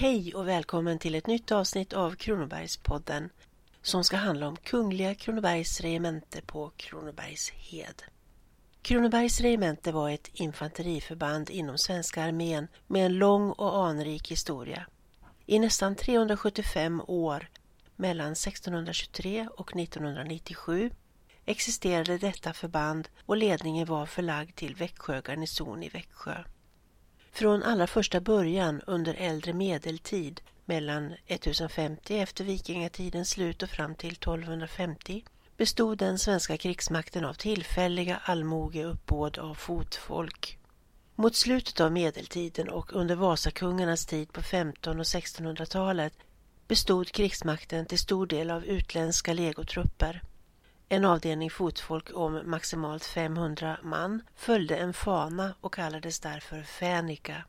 Hej och välkommen till ett nytt avsnitt av Kronobergspodden som ska handla om Kungliga Kronobergs regemente på Kronobergshed. Kronobergs regemente var ett infanteriförband inom svenska armén med en lång och anrik historia. I nästan 375 år, mellan 1623 och 1997, existerade detta förband och ledningen var förlagd till Växjö garnison i Växjö. Från allra första början under äldre medeltid mellan 1050 efter vikingatidens slut och fram till 1250 bestod den svenska krigsmakten av tillfälliga allmogeuppbåd av fotfolk. Mot slutet av medeltiden och under Vasakungarnas tid på 1500 och 1600-talet bestod krigsmakten till stor del av utländska legotrupper. En avdelning fotfolk om maximalt 500 man följde en fana och kallades därför fänika.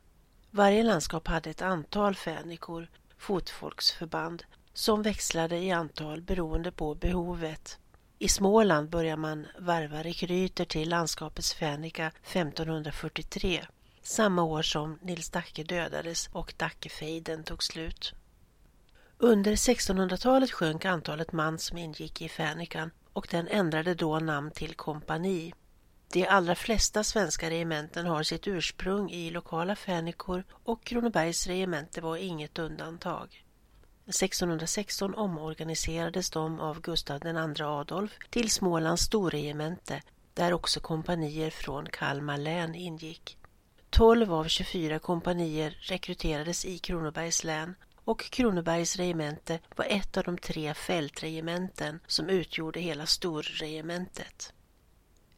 Varje landskap hade ett antal fänikor, fotfolksförband, som växlade i antal beroende på behovet. I Småland börjar man varva rekryter till landskapets fänika 1543, samma år som Nils Dacke dödades och Dackefejden tog slut. Under 1600-talet sjönk antalet man som ingick i fänikan och den ändrade då namn till kompani. De allra flesta svenska regementen har sitt ursprung i lokala fänikor och Kronobergs regemente var inget undantag. 1616 omorganiserades de av Gustav II Adolf till Smålands storregemente där också kompanier från Kalmar län ingick. 12 av 24 kompanier rekryterades i Kronobergs län och Kronobergs regemente var ett av de tre fältregementen som utgjorde hela storregementet.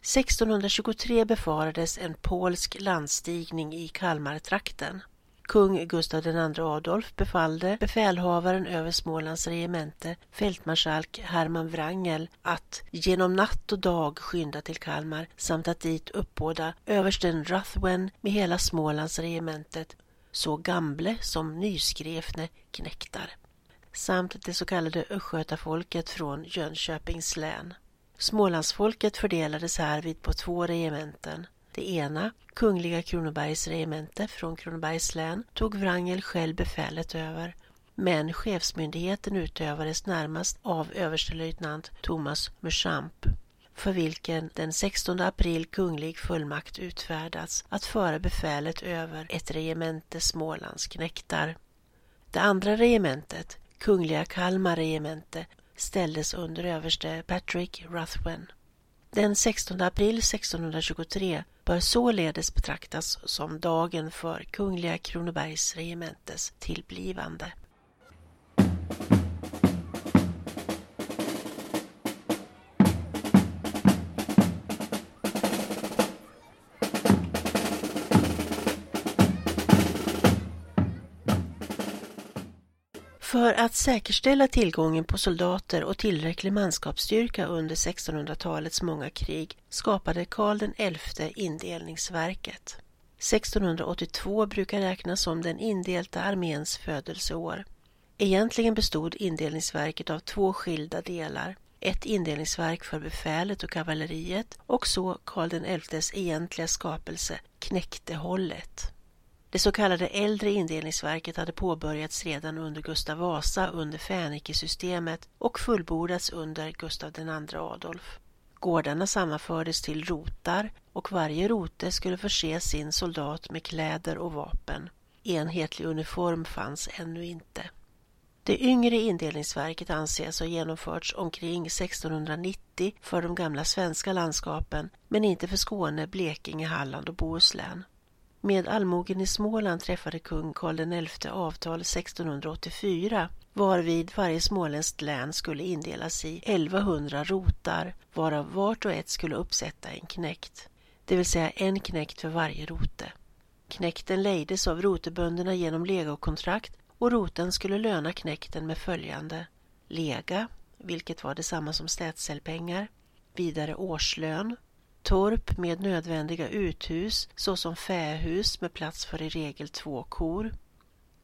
1623 befarades en polsk landstigning i Kalmartrakten. Kung Gustav II Adolf befallde befälhavaren över Smålands regemente, fältmarskalk Herman Wrangel, att genom natt och dag skynda till Kalmar samt att dit uppbåda översten Ruthwen med hela Smålands regementet så gamle som nyskrevne knektar samt det så kallade östgötafolket från Jönköpings län. Smålandsfolket fördelades härvid på två regementen. Det ena, Kungliga Kronobergs regemente från Kronobergs län, tog Wrangel själv befälet över men chefsmyndigheten utövades närmast av överstelöjtnant Thomas Merchamp för vilken den 16 april kunglig fullmakt utfärdats att föra befälet över ett regemente Smålandsknektar. Det andra regementet, Kungliga Kalmar regemente, ställdes under överste Patrick Ruthven. Den 16 april 1623 bör således betraktas som dagen för Kungliga Kronobergs regementes tillblivande. För att säkerställa tillgången på soldater och tillräcklig manskapsstyrka under 1600-talets många krig skapade Karl XI indelningsverket. 1682 brukar räknas som den indelta arméns födelseår. Egentligen bestod indelningsverket av två skilda delar. Ett indelningsverk för befälet och kavalleriet och så Karl XIs egentliga skapelse, Knäktehållet. Det så kallade äldre indelningsverket hade påbörjats redan under Gustav Vasa under fänrikesystemet och fullbordats under Gustav II Adolf. Gårdarna sammanfördes till rotar och varje rote skulle förse sin soldat med kläder och vapen. Enhetlig uniform fanns ännu inte. Det yngre indelningsverket anses ha genomförts omkring 1690 för de gamla svenska landskapen men inte för Skåne, Blekinge, Halland och Bohuslän. Med allmogen i Småland träffade kung Karl XI avtal 1684 varvid varje småländskt län skulle indelas i 1100 rotar varav vart och ett skulle uppsätta en knäkt, det vill säga en knäkt för varje rote. Knäkten lejdes av rotebönderna genom legokontrakt och roten skulle löna knäkten med följande lega, vilket var detsamma som städselpengar, vidare årslön, torp med nödvändiga uthus såsom fähus med plats för i regel två kor,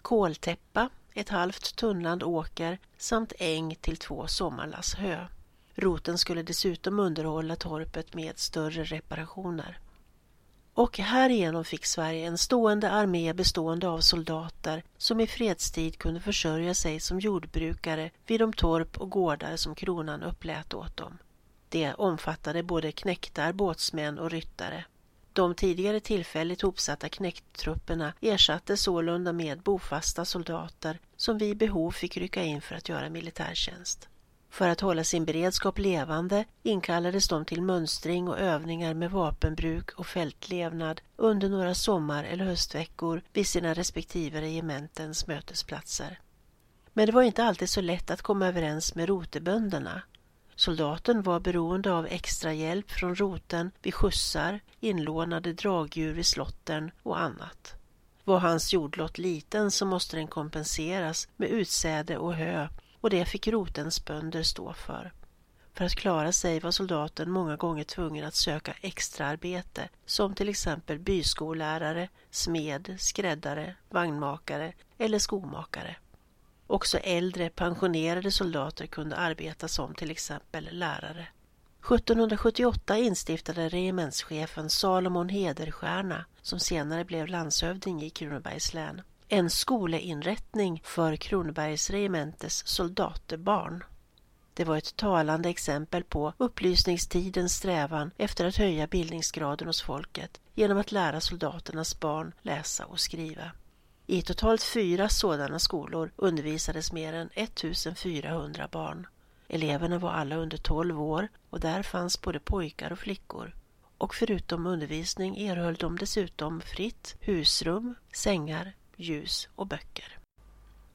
koltäppa, ett halvt tunnland åker samt äng till två sommarlass hö. Roten skulle dessutom underhålla torpet med större reparationer. och härigenom fick Sverige en stående armé bestående av soldater som i fredstid kunde försörja sig som jordbrukare vid de torp och gårdar som kronan upplät åt dem. Det omfattade både knektar, båtsmän och ryttare. De tidigare tillfälligt hopsatta knäcktrupperna ersattes sålunda med bofasta soldater som vid behov fick rycka in för att göra militärtjänst. För att hålla sin beredskap levande inkallades de till mönstring och övningar med vapenbruk och fältlevnad under några sommar eller höstveckor vid sina respektive regementens mötesplatser. Men det var inte alltid så lätt att komma överens med rotebönderna. Soldaten var beroende av extra hjälp från roten vid skjutsar, inlånade dragdjur vid slotten och annat. Var hans jordlott liten så måste den kompenseras med utsäde och hö och det fick rotens bönder stå för. För att klara sig var soldaten många gånger tvungen att söka extraarbete som till exempel byskollärare, smed, skräddare, vagnmakare eller skomakare. Också äldre pensionerade soldater kunde arbeta som till exempel lärare. 1778 instiftade regementschefen Salomon Hederstjärna, som senare blev landshövding i Kronobergs län, en skoleinrättning för Kronobergs regementes soldaterbarn. Det var ett talande exempel på upplysningstidens strävan efter att höja bildningsgraden hos folket genom att lära soldaternas barn läsa och skriva. I totalt fyra sådana skolor undervisades mer än 1400 barn. Eleverna var alla under 12 år och där fanns både pojkar och flickor. Och förutom undervisning erhöll de dessutom fritt husrum, sängar, ljus och böcker.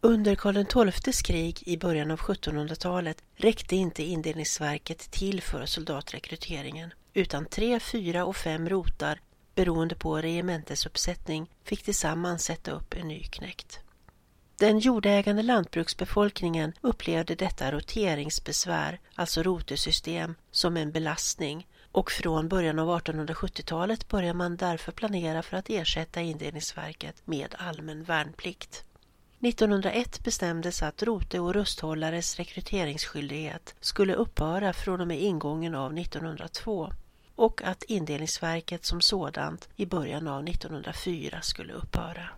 Under Karl XIIs krig i början av 1700-talet räckte inte indelningsverket till för soldatrekryteringen utan tre, fyra och fem rotar beroende på regementesuppsättning fick tillsammans sätta upp en ny knäkt. Den jordägande lantbruksbefolkningen upplevde detta roteringsbesvär, alltså rotesystem, som en belastning och från början av 1870-talet började man därför planera för att ersätta indelningsverket med allmän värnplikt. 1901 bestämdes att rote och rusthållares rekryteringsskyldighet skulle upphöra från och med ingången av 1902 och att indelningsverket som sådant i början av 1904 skulle upphöra.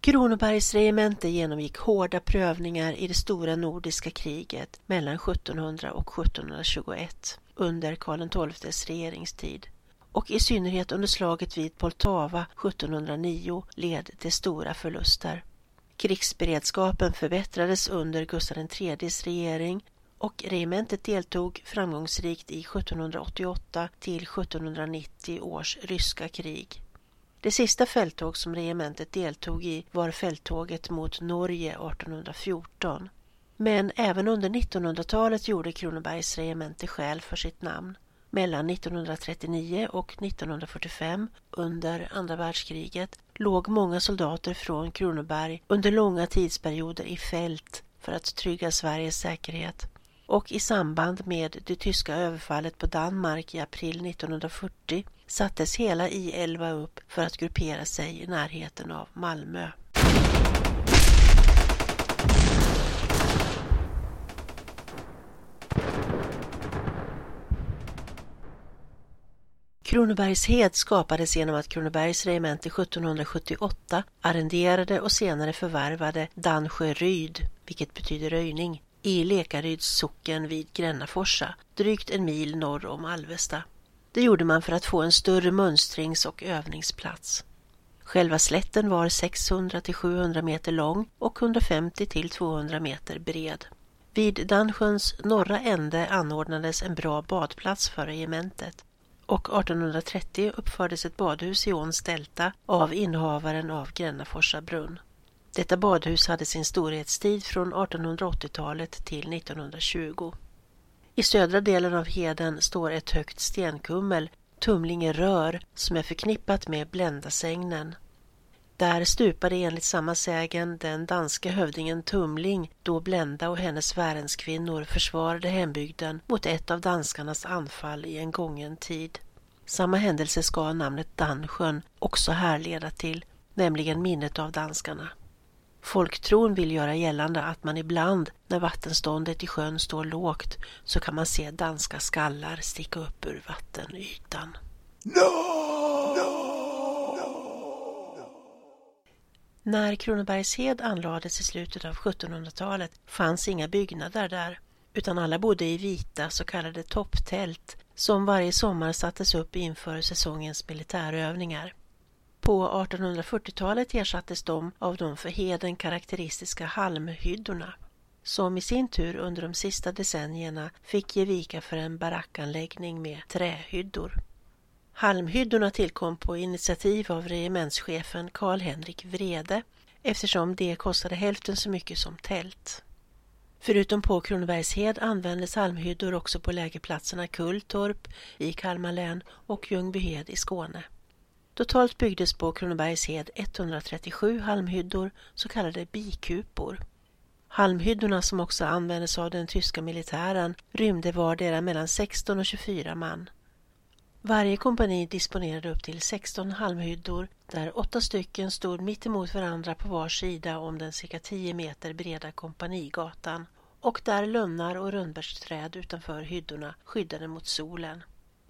Kronobergs regemente genomgick hårda prövningar i det stora nordiska kriget mellan 1700 och 1721 under Karl XIIs regeringstid och i synnerhet under slaget vid Poltava 1709 led till stora förluster. Krigsberedskapen förbättrades under Gustav IIIs regering och regementet deltog framgångsrikt i 1788 till 1790 års ryska krig. Det sista fälttåg som regementet deltog i var fälttåget mot Norge 1814. Men även under 1900-talet gjorde Kronobergs regemente skäl för sitt namn. Mellan 1939 och 1945, under andra världskriget, låg många soldater från Kronoberg under långa tidsperioder i fält för att trygga Sveriges säkerhet. Och i samband med det tyska överfallet på Danmark i april 1940 sattes hela I-11 upp för att gruppera sig i närheten av Malmö. Kronobergshed skapades genom att Kronobergs regemente 1778 arrenderade och senare förvärvade Dansjö Ryd, vilket betyder röjning, i Lekaryds socken vid Grännaforsa, drygt en mil norr om Alvesta. Det gjorde man för att få en större mönstrings och övningsplats. Själva slätten var 600 till 700 meter lång och 150 till 200 meter bred. Vid Dansjöns norra ände anordnades en bra badplats för regementet och 1830 uppfördes ett badhus i åns delta av innehavaren av Grännaforsa brunn. Detta badhus hade sin storhetstid från 1880-talet till 1920. I södra delen av heden står ett högt stenkummel, Tumlinge rör, som är förknippat med Bländasängnen. Där stupade enligt samma sägen den danska hövdingen Tumling då Blenda och hennes värenskvinnor försvarade hembygden mot ett av danskarnas anfall i en gången tid. Samma händelse ska namnet Dansjön också härleda till, nämligen minnet av danskarna. Folktron vill göra gällande att man ibland, när vattenståndet i sjön står lågt, så kan man se danska skallar sticka upp ur vattenytan. No! No! När Kronobergshed anlades i slutet av 1700-talet fanns inga byggnader där, utan alla bodde i vita så kallade topptält som varje sommar sattes upp inför säsongens militärövningar. På 1840-talet ersattes de av de för heden karaktäristiska halmhyddorna som i sin tur under de sista decennierna fick ge vika för en barackanläggning med trähyddor. Halmhyddorna tillkom på initiativ av regementschefen Karl-Henrik Vrede eftersom det kostade hälften så mycket som tält. Förutom på Kronobergshed användes halmhyddor också på lägerplatserna Kulltorp i Kalmar län och Ljungbyhed i Skåne. Totalt byggdes på Kronobergshed 137 halmhyddor, så kallade bikupor. Halmhyddorna som också användes av den tyska militären rymde vardera mellan 16 och 24 man. Varje kompani disponerade upp till 16 halmhyddor där åtta stycken stod mitt emot varandra på var sida om den cirka 10 meter breda kompanigatan och där lönnar och rönnbärsträd utanför hyddorna skyddade mot solen.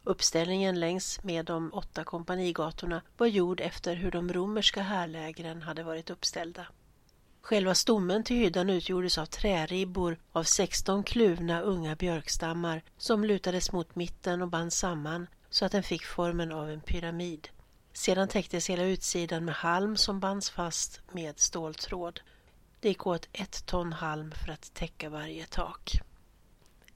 Uppställningen längs med de åtta kompanigatorna var gjord efter hur de romerska härlägren hade varit uppställda. Själva stommen till hyddan utgjordes av träribbor av 16 kluvna unga björkstammar som lutades mot mitten och bands samman så att den fick formen av en pyramid. Sedan täcktes hela utsidan med halm som bands fast med ståltråd. Det gick åt ett ton halm för att täcka varje tak.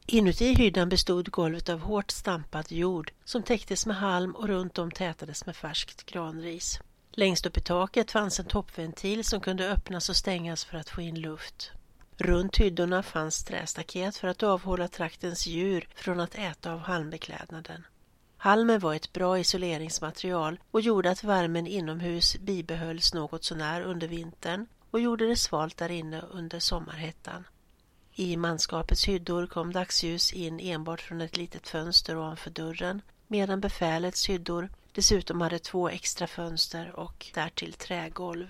Inuti hyddan bestod golvet av hårt stampad jord som täcktes med halm och runt om tätades med färskt granris. Längst upp i taket fanns en toppventil som kunde öppnas och stängas för att få in luft. Runt hyddorna fanns trästaket för att avhålla traktens djur från att äta av halmbeklädnaden. Halmen var ett bra isoleringsmaterial och gjorde att värmen inomhus bibehölls något sånär under vintern och gjorde det svalt där inne under sommarhettan. I manskapets hyddor kom dagsljus in enbart från ett litet fönster ovanför dörren medan befälets hyddor dessutom hade två extra fönster och därtill trägolv.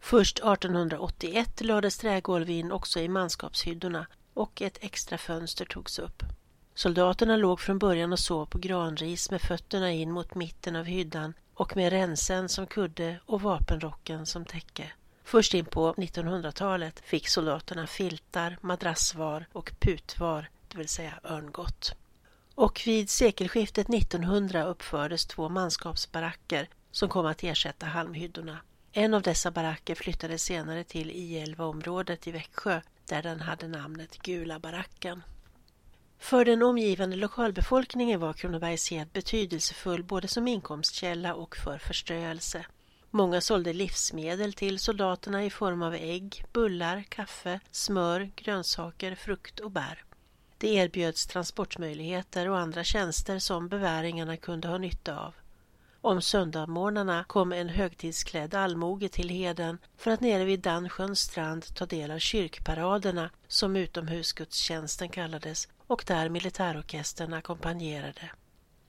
Först 1881 lades trägolv in också i manskapshyddorna och ett extra fönster togs upp. Soldaterna låg från början och sov på granris med fötterna in mot mitten av hyddan och med ränsen som kudde och vapenrocken som täcke. Först in på 1900-talet fick soldaterna filtar, madrassvar och putvar, det vill säga örngott. Och vid sekelskiftet 1900 uppfördes två manskapsbaracker som kom att ersätta halmhyddorna. En av dessa baracker flyttades senare till I11-området i Växjö där den hade namnet Gula baracken. För den omgivande lokalbefolkningen var Kronobergshed betydelsefull både som inkomstkälla och för förströelse. Många sålde livsmedel till soldaterna i form av ägg, bullar, kaffe, smör, grönsaker, frukt och bär. Det erbjöds transportmöjligheter och andra tjänster som beväringarna kunde ha nytta av. Om söndagsmorgnarna kom en högtidsklädd allmoge till heden för att nere vid Dannsjöns strand ta del av kyrkparaderna som utomhusgudstjänsten kallades och där militärorkestern ackompanjerade.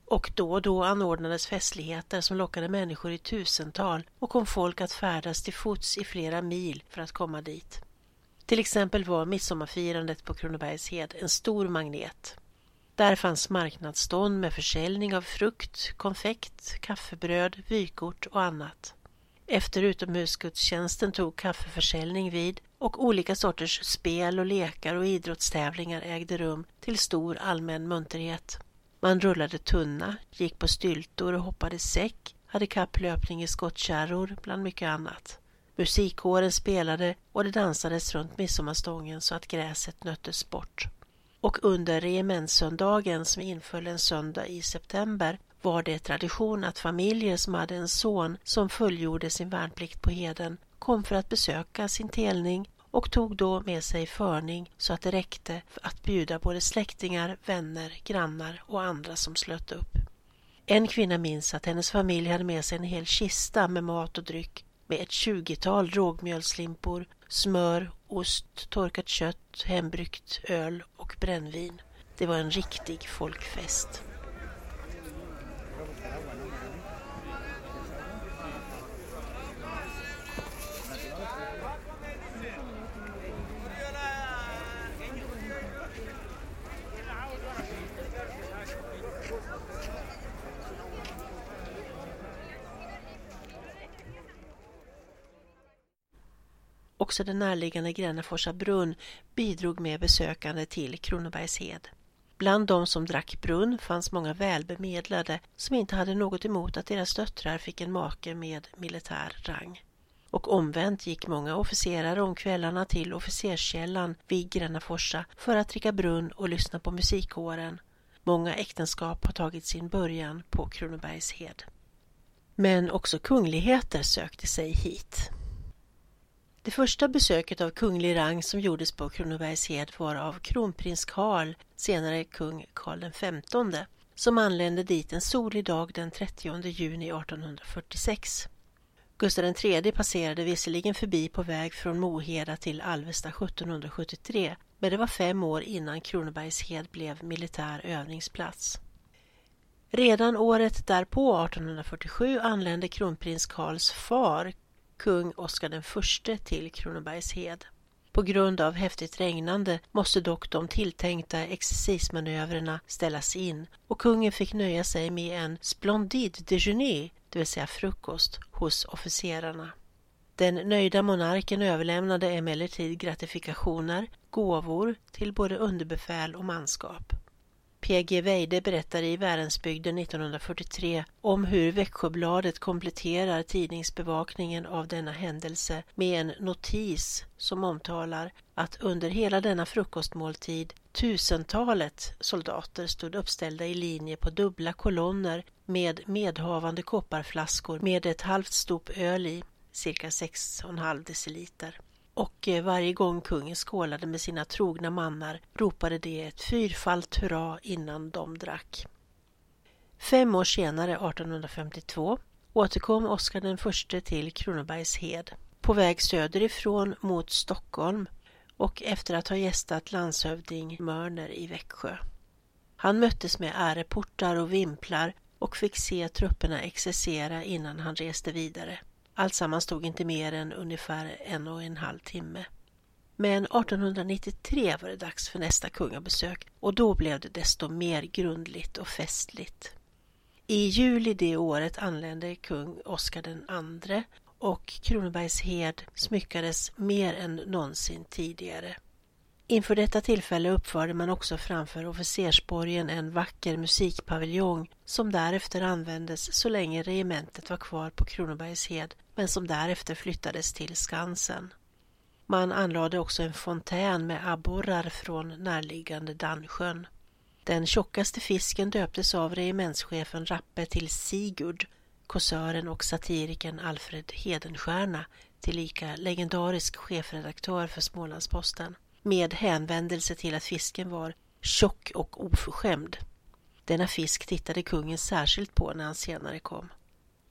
Och då och då anordnades festligheter som lockade människor i tusental och kom folk att färdas till fots i flera mil för att komma dit. Till exempel var midsommarfirandet på Kronobergshed en stor magnet. Där fanns marknadsstånd med försäljning av frukt, konfekt, kaffebröd, vykort och annat. Efter utomhusgudstjänsten tog kaffeförsäljning vid och olika sorters spel och lekar och idrottstävlingar ägde rum till stor allmän munterhet. Man rullade tunna, gick på styltor och hoppade säck, hade kapplöpning i skottkärror bland mycket annat. Musikkåren spelade och det dansades runt midsommarstången så att gräset nöttes bort. Och under regementssöndagen som inföll en söndag i september var det tradition att familjer som hade en son som fullgjorde sin värnplikt på heden kom för att besöka sin telning och tog då med sig förning så att det räckte för att bjuda både släktingar, vänner, grannar och andra som slöt upp. En kvinna minns att hennes familj hade med sig en hel kista med mat och dryck med ett tjugotal rågmjölslimpor, smör, ost, torkat kött, hembryggt öl och brännvin. Det var en riktig folkfest. Också den närliggande Grännaforsa brunn bidrog med besökande till Kronobergshed. Bland de som drack brunn fanns många välbemedlade som inte hade något emot att deras döttrar fick en make med militär rang. Och omvänt gick många officerare om kvällarna till officerskällan vid Grännaforsa för att dricka brunn och lyssna på musikkåren. Många äktenskap har tagit sin början på Kronobergshed. Men också kungligheter sökte sig hit. Det första besöket av kunglig rang som gjordes på Kronobergshed var av kronprins Karl, senare kung Karl XV, som anlände dit en solig dag den 30 juni 1846. Gustav III passerade visserligen förbi på väg från Moheda till Alvesta 1773, men det var fem år innan Kronobergshed blev militär övningsplats. Redan året därpå, 1847, anlände kronprins Karls far, kung Oscar I till Kronobergshed. På grund av häftigt regnande måste dock de tilltänkta exercismanövrerna ställas in och kungen fick nöja sig med en splendid déjeuner, det vill säga frukost, hos officerarna. Den nöjda monarken överlämnade emellertid gratifikationer, gåvor till både underbefäl och manskap. P.G. Weide berättar i Värensbygden 1943 om hur Växjöbladet kompletterar tidningsbevakningen av denna händelse med en notis som omtalar att under hela denna frukostmåltid tusentalet soldater stod uppställda i linje på dubbla kolonner med medhavande kopparflaskor med ett halvt stop öl i, cirka 6,5 deciliter och eh, varje gång kungen skålade med sina trogna mannar ropade de ett fyrfalt hurra innan de drack. Fem år senare, 1852, återkom Oscar den förste till Kronobergshed på väg söderifrån mot Stockholm och efter att ha gästat landshövding Mörner i Växjö. Han möttes med äreportar och vimplar och fick se trupperna exercera innan han reste vidare. Alltsammans tog inte mer än ungefär en och en halv timme. Men 1893 var det dags för nästa kungabesök och då blev det desto mer grundligt och festligt. I juli det året anlände kung Oscar II och Kronobergs hed smyckades mer än någonsin tidigare. Inför detta tillfälle uppförde man också framför officersborgen en vacker musikpaviljong som därefter användes så länge regementet var kvar på Kronobergshed men som därefter flyttades till Skansen. Man anlade också en fontän med abborrar från närliggande Dannsjön. Den tjockaste fisken döptes av regementschefen Rappe till Sigurd, kåsören och satirikern Alfred Hedenstierna, tillika legendarisk chefredaktör för Smålandsposten med hänvändelse till att fisken var tjock och oförskämd. Denna fisk tittade kungen särskilt på när han senare kom.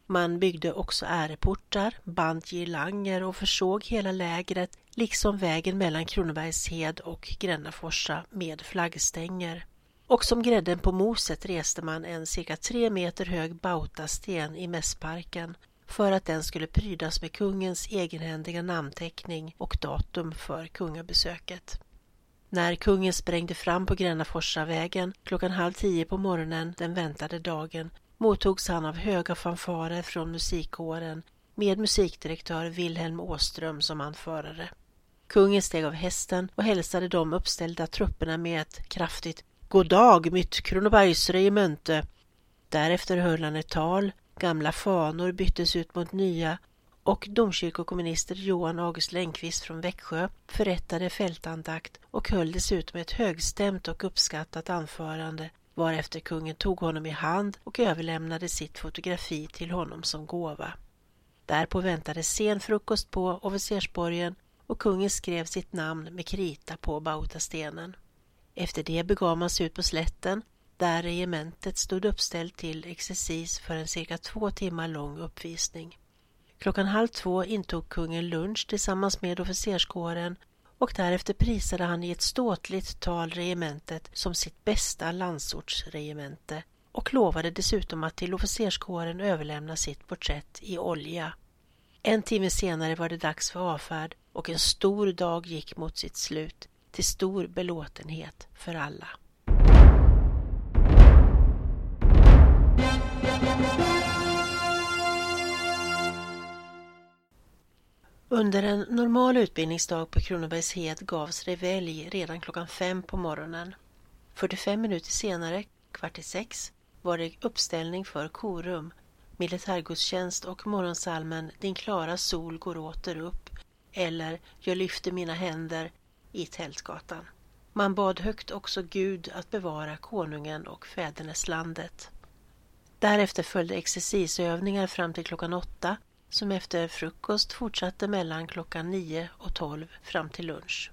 Man byggde också äreportar, band girlanger och försåg hela lägret liksom vägen mellan Kronobergshed och Grännaforsa med flaggstänger. Och som grädden på moset reste man en cirka tre meter hög bautasten i mässparken för att den skulle prydas med kungens egenhändiga namnteckning och datum för kungabesöket. När kungen sprängde fram på Grännaforsavägen klockan halv tio på morgonen den väntade dagen mottogs han av höga fanfarer från musikkåren med musikdirektör Wilhelm Åström som anförare. Kungen steg av hästen och hälsade de uppställda trupperna med ett kraftigt God dag, mitt Kronobergsregemente. Därefter höll han ett tal Gamla fanor byttes ut mot nya och domkyrkokommunister Johan August Längqvist från Växjö förrättade fältandakt och höll dessutom ett högstämt och uppskattat anförande varefter kungen tog honom i hand och överlämnade sitt fotografi till honom som gåva. Därpå väntade sen frukost på officersborgen och kungen skrev sitt namn med krita på bautastenen. Efter det begav man sig ut på slätten där regementet stod uppställt till exercis för en cirka två timmar lång uppvisning. Klockan halv två intog kungen lunch tillsammans med officerskåren och därefter prisade han i ett ståtligt tal regementet som sitt bästa landsortsregemente och lovade dessutom att till officerskåren överlämna sitt porträtt i olja. En timme senare var det dags för avfärd och en stor dag gick mot sitt slut till stor belåtenhet för alla. Under en normal utbildningsdag på Kronobergshed gavs revelj redan klockan fem på morgonen. 45 minuter senare, kvart i sex, var det uppställning för korum, militärgudstjänst och morgonsalmen Din klara sol går åter upp eller Jag lyfter mina händer i Tältgatan. Man bad högt också Gud att bevara konungen och fäderneslandet. Därefter följde exercisövningar fram till klockan åtta som efter frukost fortsatte mellan klockan 9 och 12 fram till lunch.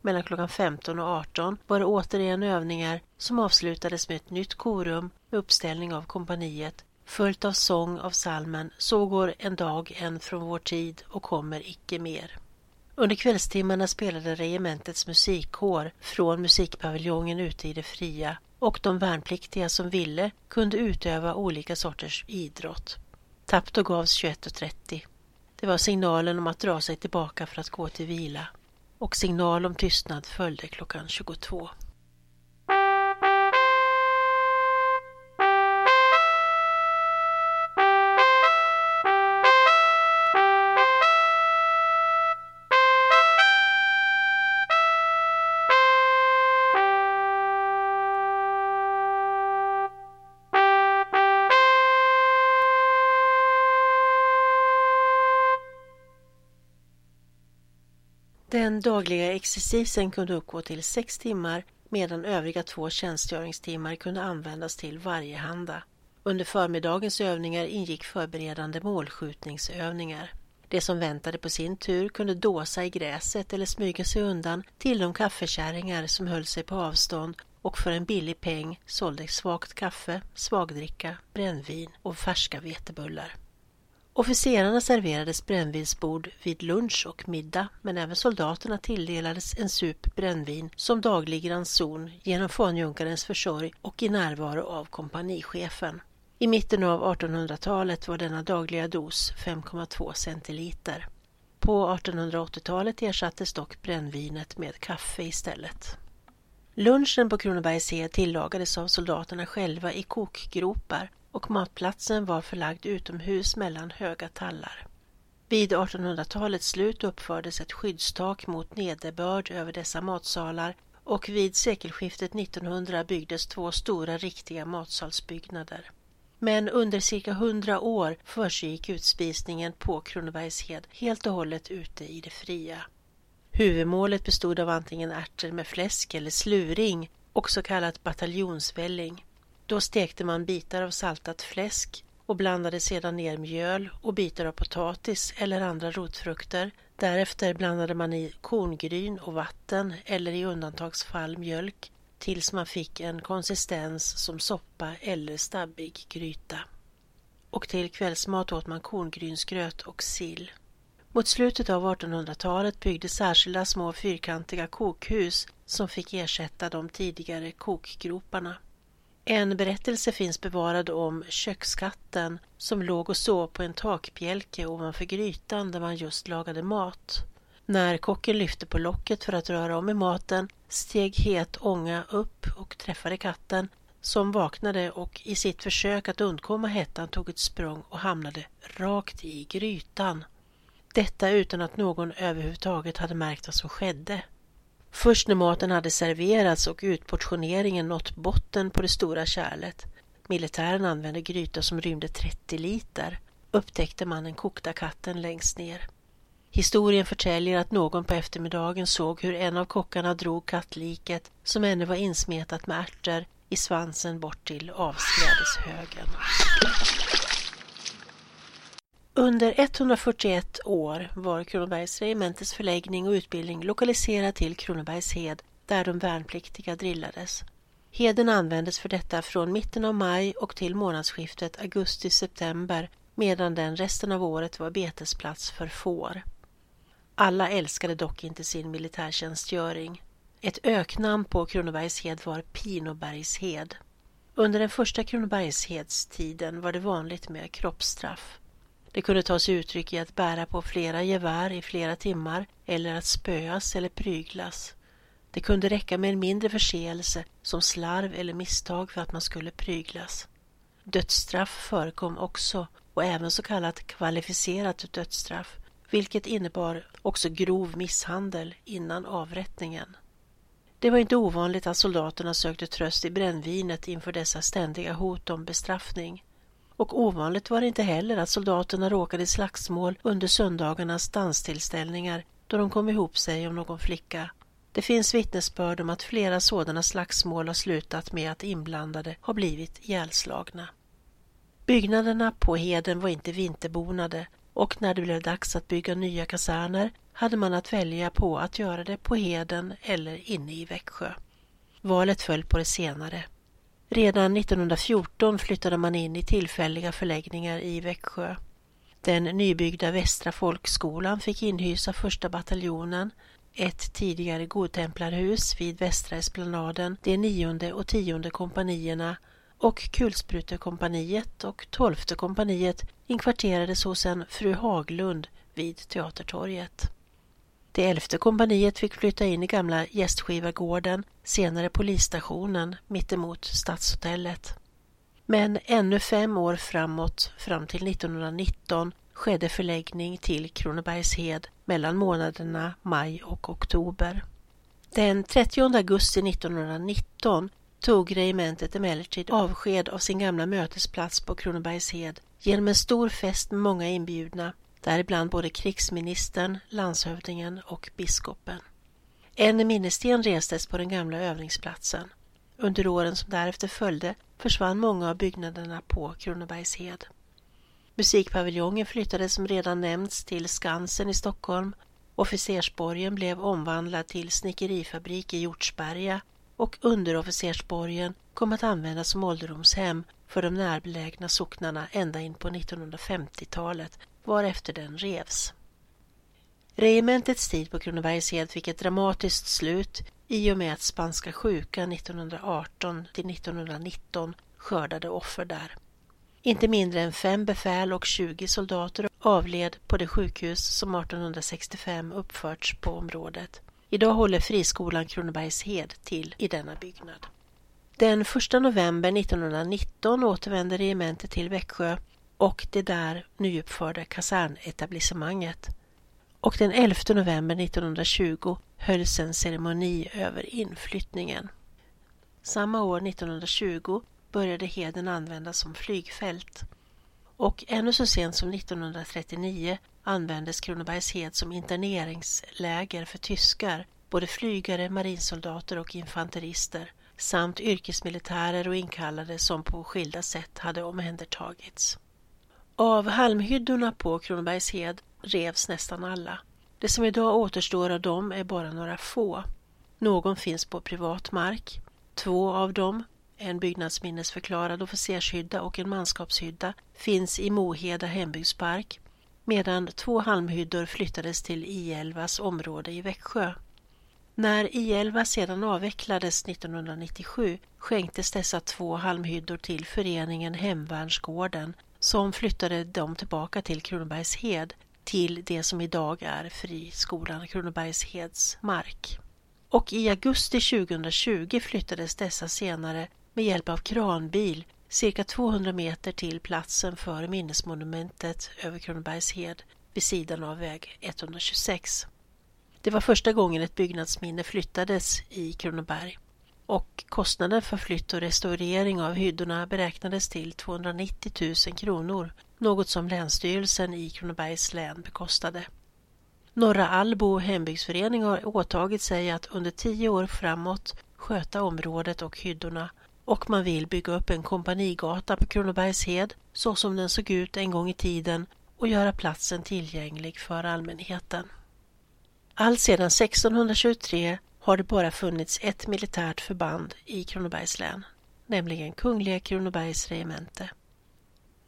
Mellan klockan 15 och 18 var det återigen övningar som avslutades med ett nytt korum med uppställning av kompaniet följt av sång av salmen Så går en dag en från vår tid och kommer icke mer. Under kvällstimmarna spelade regementets musikkår från musikpaviljongen ute i det fria och de värnpliktiga som ville kunde utöva olika sorters idrott. Tapto gavs 21.30. Det var signalen om att dra sig tillbaka för att gå till vila och signal om tystnad följde klockan 22. Den dagliga exercisen kunde uppgå till sex timmar medan övriga två tjänstgöringstimmar kunde användas till varjehanda. Under förmiddagens övningar ingick förberedande målskjutningsövningar. De som väntade på sin tur kunde dåsa i gräset eller smyga sig undan till de kaffekärringar som höll sig på avstånd och för en billig peng sålde svagt kaffe, svagdricka, brännvin och färska vetebullar. Officerarna serverades brännvinsbord vid lunch och middag men även soldaterna tilldelades en sup brännvin som daglig ranson genom fanjunkarens försorg och i närvaro av kompanichefen. I mitten av 1800-talet var denna dagliga dos 5,2 centiliter. På 1880-talet ersattes dock brännvinet med kaffe istället. Lunchen på Kronobergshed tillagades av soldaterna själva i kokgropar och matplatsen var förlagd utomhus mellan höga tallar. Vid 1800-talets slut uppfördes ett skyddstak mot nederbörd över dessa matsalar och vid sekelskiftet 1900 byggdes två stora riktiga matsalsbyggnader. Men under cirka hundra år försiggick utspisningen på Kronobergshed helt och hållet ute i det fria. Huvudmålet bestod av antingen ärtor med fläsk eller sluring och så kallat bataljonsvälling. Då stekte man bitar av saltat fläsk och blandade sedan ner mjöl och bitar av potatis eller andra rotfrukter. Därefter blandade man i korngryn och vatten eller i undantagsfall mjölk tills man fick en konsistens som soppa eller stabbig gryta. Och till kvällsmat åt man korngrynsgröt och sill. Mot slutet av 1800-talet byggdes särskilda små fyrkantiga kokhus som fick ersätta de tidigare kokgroparna. En berättelse finns bevarad om kökskatten som låg och sov på en takbjälke ovanför grytan där man just lagade mat. När kocken lyfte på locket för att röra om i maten steg het ånga upp och träffade katten som vaknade och i sitt försök att undkomma hettan tog ett språng och hamnade rakt i grytan. Detta utan att någon överhuvudtaget hade märkt vad som skedde. Först när maten hade serverats och utportioneringen nått botten på det stora kärlet, militären använde gryta som rymde 30 liter, upptäckte man den kokta katten längst ner. Historien förtäljer att någon på eftermiddagen såg hur en av kockarna drog kattliket, som ännu var insmetat med ärtor, i svansen bort till avskrädeshögen. Under 141 år var Kronobergs regementes förläggning och utbildning lokaliserad till Kronobergshed där de värnpliktiga drillades. Heden användes för detta från mitten av maj och till månadsskiftet augusti-september medan den resten av året var betesplats för får. Alla älskade dock inte sin militärtjänstgöring. Ett öknamn på Kronobergshed var Pinobergshed. Under den första Kronobergshedstiden var det vanligt med kroppsstraff. Det kunde ta sig uttryck i att bära på flera gevär i flera timmar eller att spöas eller pryglas. Det kunde räcka med en mindre förseelse som slarv eller misstag för att man skulle pryglas. Dödsstraff förekom också och även så kallat kvalificerat dödsstraff, vilket innebar också grov misshandel innan avrättningen. Det var inte ovanligt att soldaterna sökte tröst i brännvinet inför dessa ständiga hot om bestraffning. Och ovanligt var det inte heller att soldaterna råkade i slagsmål under söndagarnas danstillställningar då de kom ihop sig om någon flicka. Det finns vittnesbörd om att flera sådana slagsmål har slutat med att inblandade har blivit ihjälslagna. Byggnaderna på Heden var inte vinterbonade och när det blev dags att bygga nya kaserner hade man att välja på att göra det på Heden eller inne i Växjö. Valet föll på det senare. Redan 1914 flyttade man in i tillfälliga förläggningar i Växjö. Den nybyggda Västra folkskolan fick inhysa första bataljonen, ett tidigare godtemplarhus vid Västra esplanaden, de nionde och tionde kompanierna och kulsprutekompaniet och tolfte kompaniet inkvarterades hos en fru Haglund vid Teatertorget. Det elfte kompaniet fick flytta in i gamla gästskivargården, senare polisstationen, mittemot Stadshotellet. Men ännu fem år framåt, fram till 1919, skedde förläggning till Kronobergshed mellan månaderna maj och oktober. Den 30 augusti 1919 tog regementet emellertid avsked av sin gamla mötesplats på Kronobergshed genom en stor fest med många inbjudna, däribland både krigsministern, landshövdingen och biskopen. En minnessten restes på den gamla övningsplatsen. Under åren som därefter följde försvann många av byggnaderna på Kronobergshed. Musikpaviljongen flyttades som redan nämnts till Skansen i Stockholm. Officersborgen blev omvandlad till snickerifabrik i Hjortsberga och underofficersborgen kom att användas som ålderdomshem för de närbelägna socknarna ända in på 1950-talet varefter den revs. Regementets tid på Kronobergshed fick ett dramatiskt slut i och med att spanska sjukan 1918 till 1919 skördade offer där. Inte mindre än fem befäl och 20 soldater avled på det sjukhus som 1865 uppförts på området. Idag håller friskolan Kronobergshed till i denna byggnad. Den 1 november 1919 återvände regementet till Växjö och det där nyuppförda kasernetablissemanget. Och den 11 november 1920 hölls en ceremoni över inflyttningen. Samma år 1920 började Heden användas som flygfält och ännu så sent som 1939 användes Kronobergs hed som interneringsläger för tyskar, både flygare, marinsoldater och infanterister samt yrkesmilitärer och inkallade som på skilda sätt hade omhändertagits. Av halmhyddorna på Kronobergshed revs nästan alla. Det som idag återstår av dem är bara några få. Någon finns på privat mark. Två av dem, en byggnadsminnesförklarad officershydda och en manskapshydda, finns i Moheda hembygdspark medan två halmhyddor flyttades till I11s område i Växjö. När I11 sedan avvecklades 1997 skänktes dessa två halmhyddor till föreningen Hemvärnsgården som flyttade dem tillbaka till Kronobergshed till det som idag är Friskolan Kronobergsheds mark. Och i augusti 2020 flyttades dessa senare med hjälp av kranbil cirka 200 meter till platsen för minnesmonumentet över Kronobergshed vid sidan av väg 126. Det var första gången ett byggnadsminne flyttades i Kronoberg och kostnaden för flytt och restaurering av hyddorna beräknades till 290 000 kronor, något som Länsstyrelsen i Kronobergs län bekostade. Norra Allbo hembygdsförening har åtagit sig att under tio år framåt sköta området och hyddorna och man vill bygga upp en kompanigata på Kronobergshed så som den såg ut en gång i tiden och göra platsen tillgänglig för allmänheten. Alltsedan 1623 har det bara funnits ett militärt förband i Kronobergs län, nämligen Kungliga Kronobergs regemente.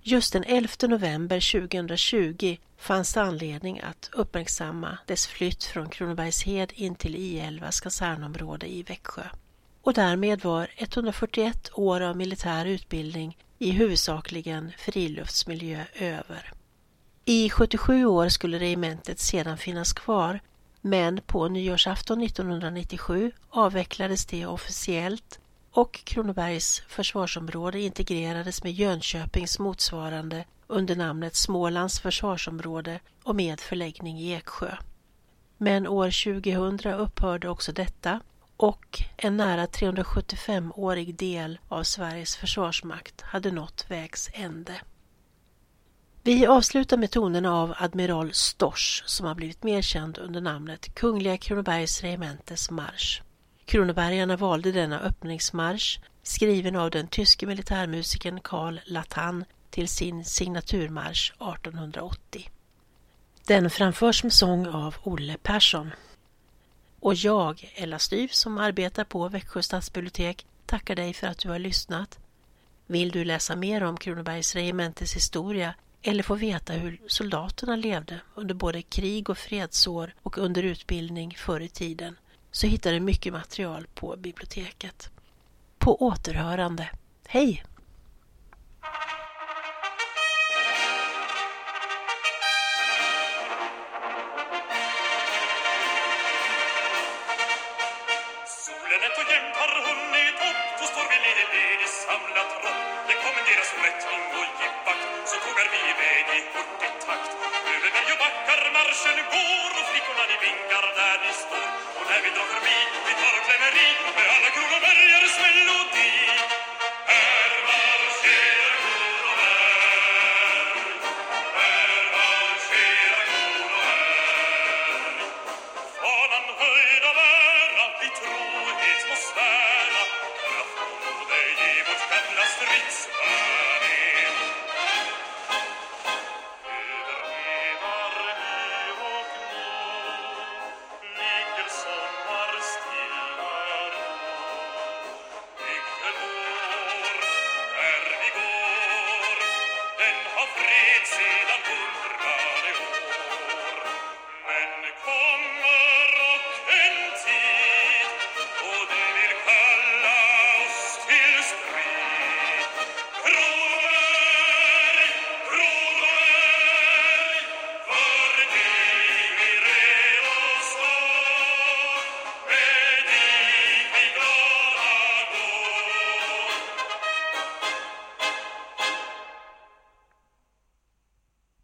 Just den 11 november 2020 fanns det anledning att uppmärksamma dess flytt från Kronobergshed in till I11 kasernområde i Växjö. Och därmed var 141 år av militär utbildning i huvudsakligen friluftsmiljö över. I 77 år skulle regementet sedan finnas kvar men på nyårsafton 1997 avvecklades det officiellt och Kronobergs försvarsområde integrerades med Jönköpings motsvarande under namnet Smålands försvarsområde och med förläggning i Eksjö. Men år 2000 upphörde också detta och en nära 375-årig del av Sveriges försvarsmakt hade nått vägs ände. Vi avslutar med tonerna av Admiral Stors som har blivit mer känd under namnet Kungliga Kronobergs regementes marsch. Kronobergarna valde denna öppningsmarsch skriven av den tyske militärmusikern Karl Latan till sin signaturmarsch 1880. Den framförs med sång av Olle Persson. Och jag, Ella Styv, som arbetar på Växjö stadsbibliotek, tackar dig för att du har lyssnat. Vill du läsa mer om Kronobergs regementes historia eller få veta hur soldaterna levde under både krig och fredsår och under utbildning förr i tiden så hittar du mycket material på biblioteket. På återhörande. Hej!